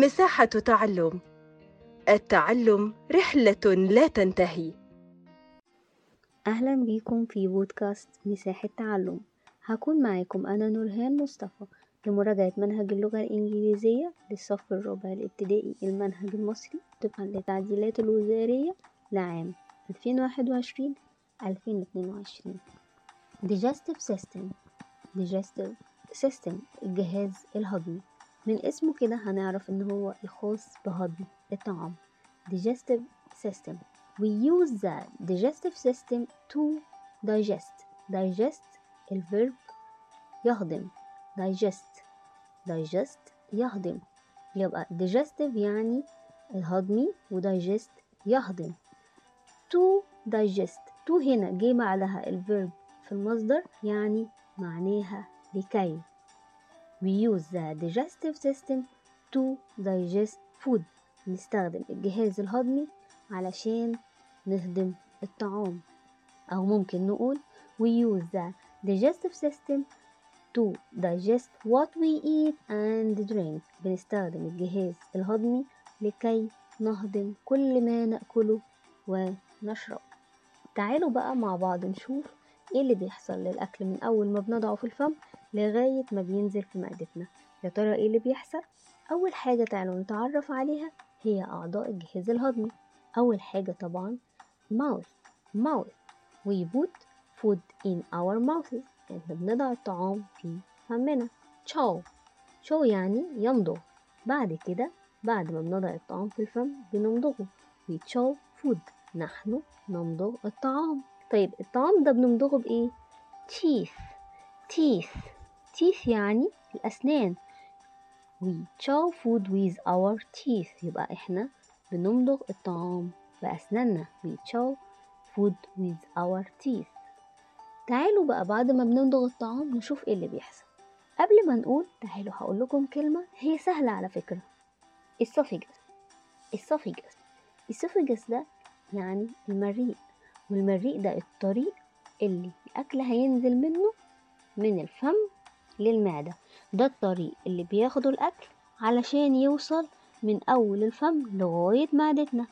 مساحة تعلم. التعلم رحلة لا تنتهي. أهلا بيكم في بودكاست مساحة تعلم. هكون معاكم أنا نورهان مصطفى لمراجعة منهج اللغة الإنجليزية للصف الرابع الابتدائي المنهج المصري طبقا للتعديلات الوزارية لعام 2021-2022 Digestive System. Digestive System الجهاز الهضمي. من اسمه كده هنعرف إن هو الخاص بهضم الطعام. Digestive System. We use the digestive system to digest. digest الفيرب يهضم. digest. digest يهضم. يبقى digestive يعني الهضمي و digest يهضم. to digest. to هنا جه بعدها الفيرب في المصدر يعني معناها لكي we use the digestive system to digest food. نستخدم الجهاز الهضمي علشان نهضم الطعام. أو ممكن نقول we use the digestive system to digest what we eat and drink. بنستخدم الجهاز الهضمي لكي نهضم كل ما نأكله ونشرب. تعالوا بقى مع بعض نشوف إيه اللي بيحصل للأكل من أول ما بنضعه في الفم لغاية ما بينزل في معدتنا؟ يا ترى إيه اللي بيحصل؟ أول حاجة تعالوا نتعرف عليها هي أعضاء الجهاز الهضمي. أول حاجة طبعا mouth mouth we put food in our mouths إحنا بنضع الطعام في فمنا chow. chow يعني يمضغ بعد كده بعد ما بنضع الطعام في الفم بنمضغه. We chow food. نحن نمضغ الطعام. طيب الطعام ده بنمضغه بإيه؟ teeth teeth teeth يعني الأسنان. We chew food with our teeth يبقى إحنا بنمضغ الطعام بأسناننا. We chew food with our teeth تعالوا بقى بعد ما بنمضغ الطعام نشوف إيه اللي بيحصل. قبل ما نقول تعالوا هقول لكم كلمة هي سهلة على فكرة. esophagus esophagus esophagus ده يعني المريء. والمريء ده الطريق اللي الأكل هينزل منه من الفم للمعدة. ده الطريق اللي بياخده الأكل علشان يوصل من أول الفم لغاية معدتنا.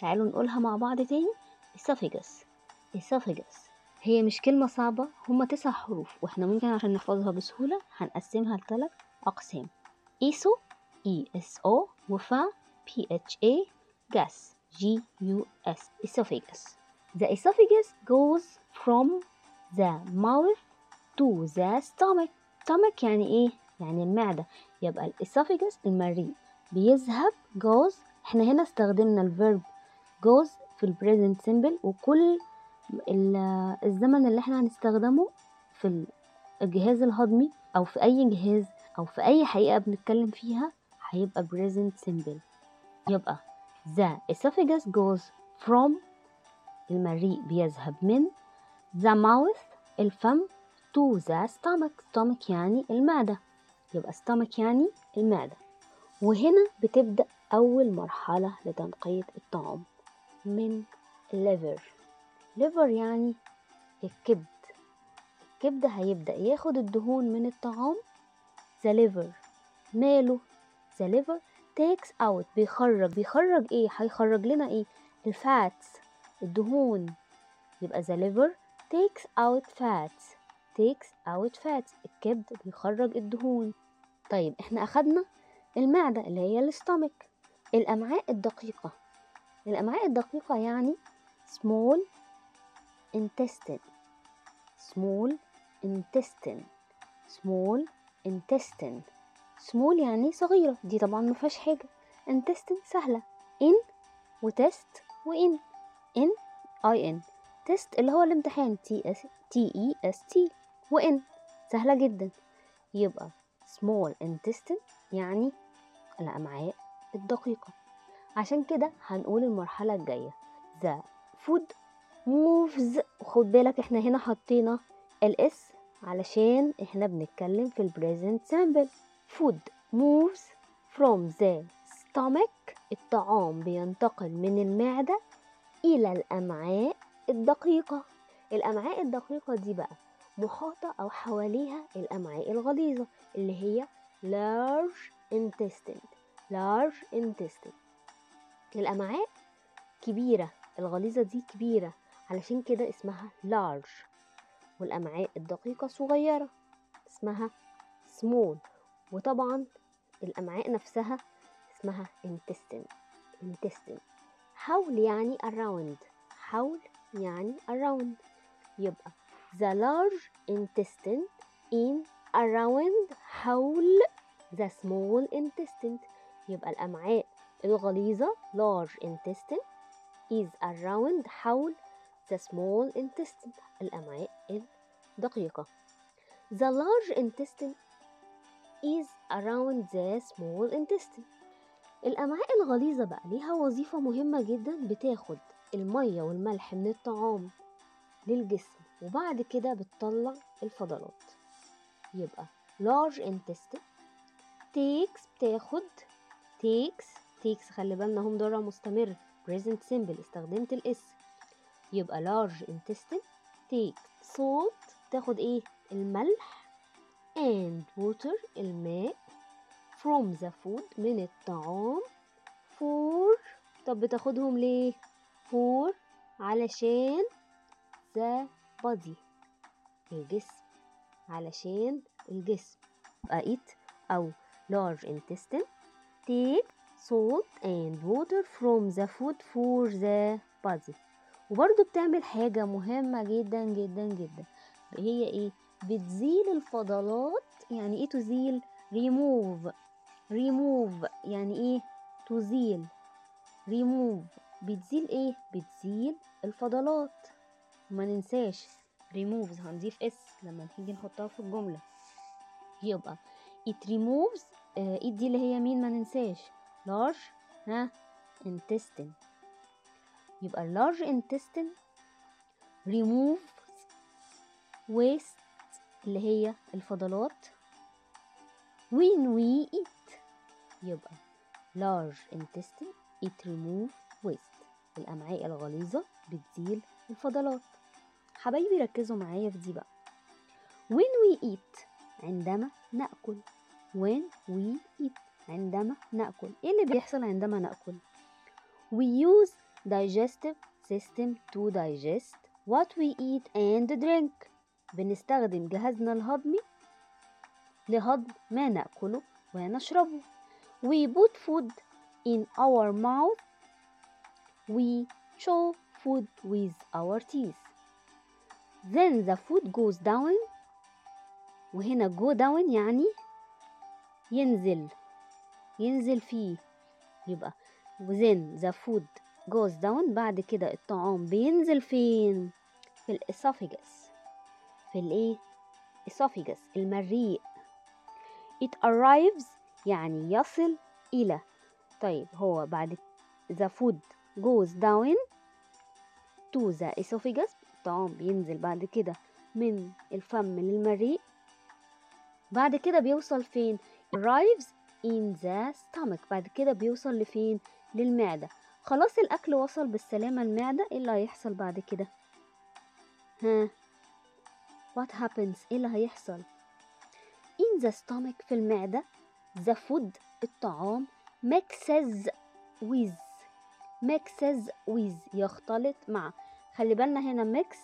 تعالوا نقولها مع بعض تاني. Esophagus. Esophagus. هي مش كلمة صعبة هما تسع حروف وإحنا ممكن عشان نحفظها بسهولة هنقسمها لثلاث أقسام. إيسو E S O وفا P H A gas G U S. Esophagus. The esophagus goes from the mouth to the stomach. Stomach يعني إيه؟ يعني المعدة. يبقى الاسوفيجس المريء. بيذهب goes إحنا هنا استخدمنا ال verb goes في ال present simple وكل الزمن اللي إحنا هنستخدمه في الجهاز الهضمي أو في أي جهاز أو في أي حقيقة بنتكلم فيها هيبقى present simple يبقى the esophagus goes from المريء بيذهب من the mouth الفم to the stomach. stomach يعني المعدة. يبقى stomach يعني المعدة. وهنا بتبدأ أول مرحلة لتنقية الطعام. من liver. liver يعني الكبد. الكبد هيبدأ ياخد الدهون من الطعام. the liver. ماله. the liver takes out. بيخرج. بيخرج إيه؟ هيخرج لنا إيه؟ الفاتس الدهون. يبقى the liver takes out fats takes out fats. الكبد بيخرج الدهون. طيب إحنا أخدنا المعدة اللي هي الاستومك الأمعاء الدقيقة. الأمعاء الدقيقة يعني small intestine. small intestine. small intestine. small يعني صغيرة. دي طبعا ما فيهاش حاجة. intestine سهلة. in وتست وإن in I N test اللي هو الامتحان T S T E S T و in سهلة جدا. يبقى small intestine يعني الأمعاء الدقيقة. عشان كده هنقول المرحلة الجاية. The food moves. خد بالك إحنا هنا حطينا ال s علشان إحنا بنتكلم في ال present simple food moves from the stomach. الطعام بينتقل من المعدة إلى الأمعاء الدقيقة. الأمعاء الدقيقة دي بقى محاطة أو حواليها الأمعاء الغليظة اللي هي large intestine. large intestine. الأمعاء كبيرة الغليظة دي كبيرة علشان كده اسمها large. والأمعاء الدقيقة صغيرة اسمها small. وطبعا الأمعاء نفسها اسمها intestine. intestine. حول يعني around حول يعني around يبقى the large intestine in around حول the small intestine يبقى الأمعاء الغليظة large intestine is around حول the small intestine الأمعاء الدقيقة the large intestine is around the small intestine الأمعاء الغليظة بقى ليها وظيفة مهمة جدا بتاخد المية والملح من الطعام للجسم وبعد كده بتطلع الفضلات. يبقى large intestine takes بتاخد takes takes خلي بالنا هم ضرر مستمر present simple استخدمت الاس يبقى large intestine takes salt تاخد إيه؟ الملح and water الماء from the food من الطعام. For طب بتاخدهم ليه؟ For علشان the body الجسم. علشان الجسم. it أو large intestine. Take salt and water from the food for the body. وبرضو بتعمل حاجة مهمة جدا جدا جدا. هي إيه؟ بتزيل الفضلات يعني إيه تزيل؟ remove remove يعني إيه؟ تزيل. remove. بتزيل إيه؟ بتزيل الفضلات. وما ننساش removes هنضيف اس لما نيجي نحطها في الجملة. يبقى it removes آه it دي اللي هي مين؟ ما ننساش. large ها؟ intestine. يبقى large intestine removes waste اللي هي الفضلات. when we eat يبقى large intestine it remove waste. الأمعاء الغليظة بتزيل الفضلات. حبايبي ركزوا معايا في دي بقى. When we eat عندما نأكل. When we eat عندما نأكل. إيه اللي بيحصل عندما نأكل؟ We use digestive system to digest what we eat and drink. بنستخدم جهازنا الهضمي لهضم ما نأكله ونشربه. We put food in our mouth we chew food with our teeth then the food goes down وهنا go down يعني ينزل ينزل فيه يبقى then the food goes down بعد كده الطعام بينزل فين في الاسوفيجس في الايه esophagus المريء it arrives يعني يصل إلى. طيب هو بعد the food goes down to the esophagus. الطعام بينزل بعد كده من الفم للمريء. بعد كده بيوصل فين؟ arrives in the stomach. بعد كده بيوصل لفين؟ للمعدة. خلاص الأكل وصل بالسلامة المعدة إيه اللي هيحصل بعد كده؟ ها؟ What happens إيه اللي هيحصل؟ in the stomach في المعدة the food الطعام mixes with mixes with يختلط مع خلي بالنا هنا mix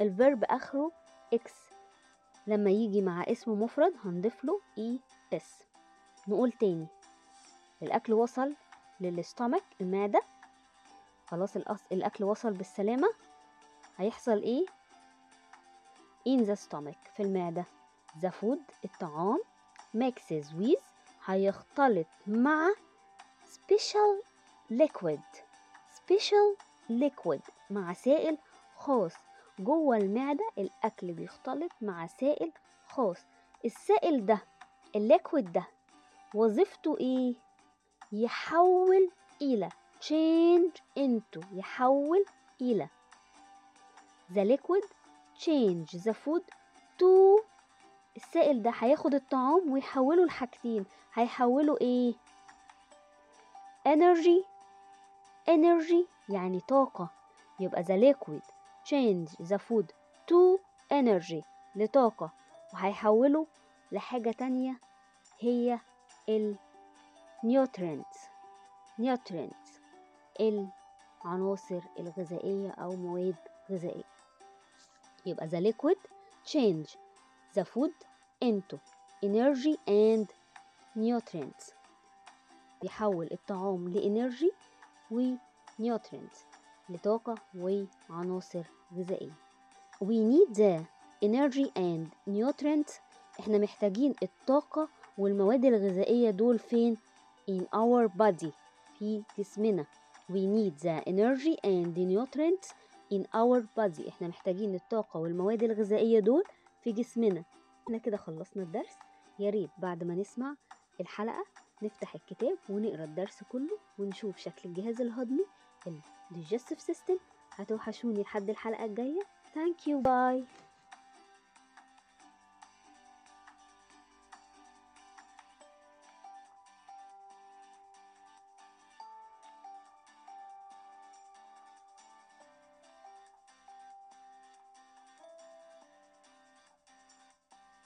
ال verb آخره x لما يجي مع اسم مفرد هنضيف له es. نقول تاني الأكل وصل لل stomach المعدة. خلاص الأص... الأكل وصل بالسلامة. هيحصل إيه؟ In the stomach في المعدة. the food الطعام mixes with هيختلط مع special liquid. special liquid مع سائل خاص. جوه المعدة الأكل بيختلط مع سائل خاص. السائل ده الليكويد ده وظيفته إيه؟ يحول إلى change into يحول إلى. the liquid change the food to السائل ده هياخد الطعام ويحوله لحاجتين. هيحوله إيه؟ Energy. Energy يعني طاقة. يبقى the liquid. Change the food to energy لطاقة. وهيحوله لحاجة تانية هي nutrients. Nutrients. العناصر الغذائية أو مواد غذائية. يبقى the liquid. Change. The food into energy and nutrients. بيحول الطعام لإنرجي ونيوترينتس لطاقة وعناصر غذائية. We need the energy and nutrients. إحنا محتاجين الطاقة والمواد الغذائية دول فين؟ In our body. في جسمنا. We need the energy and the nutrients in our body. إحنا محتاجين الطاقة والمواد الغذائية دول في جسمنا. إحنا كده خلصنا الدرس. يا ريت بعد ما نسمع الحلقة نفتح الكتاب ونقرأ الدرس كله ونشوف شكل الجهاز الهضمي ال digestive system. هتوحشوني لحد الحلقة الجاية. Thank you. Bye.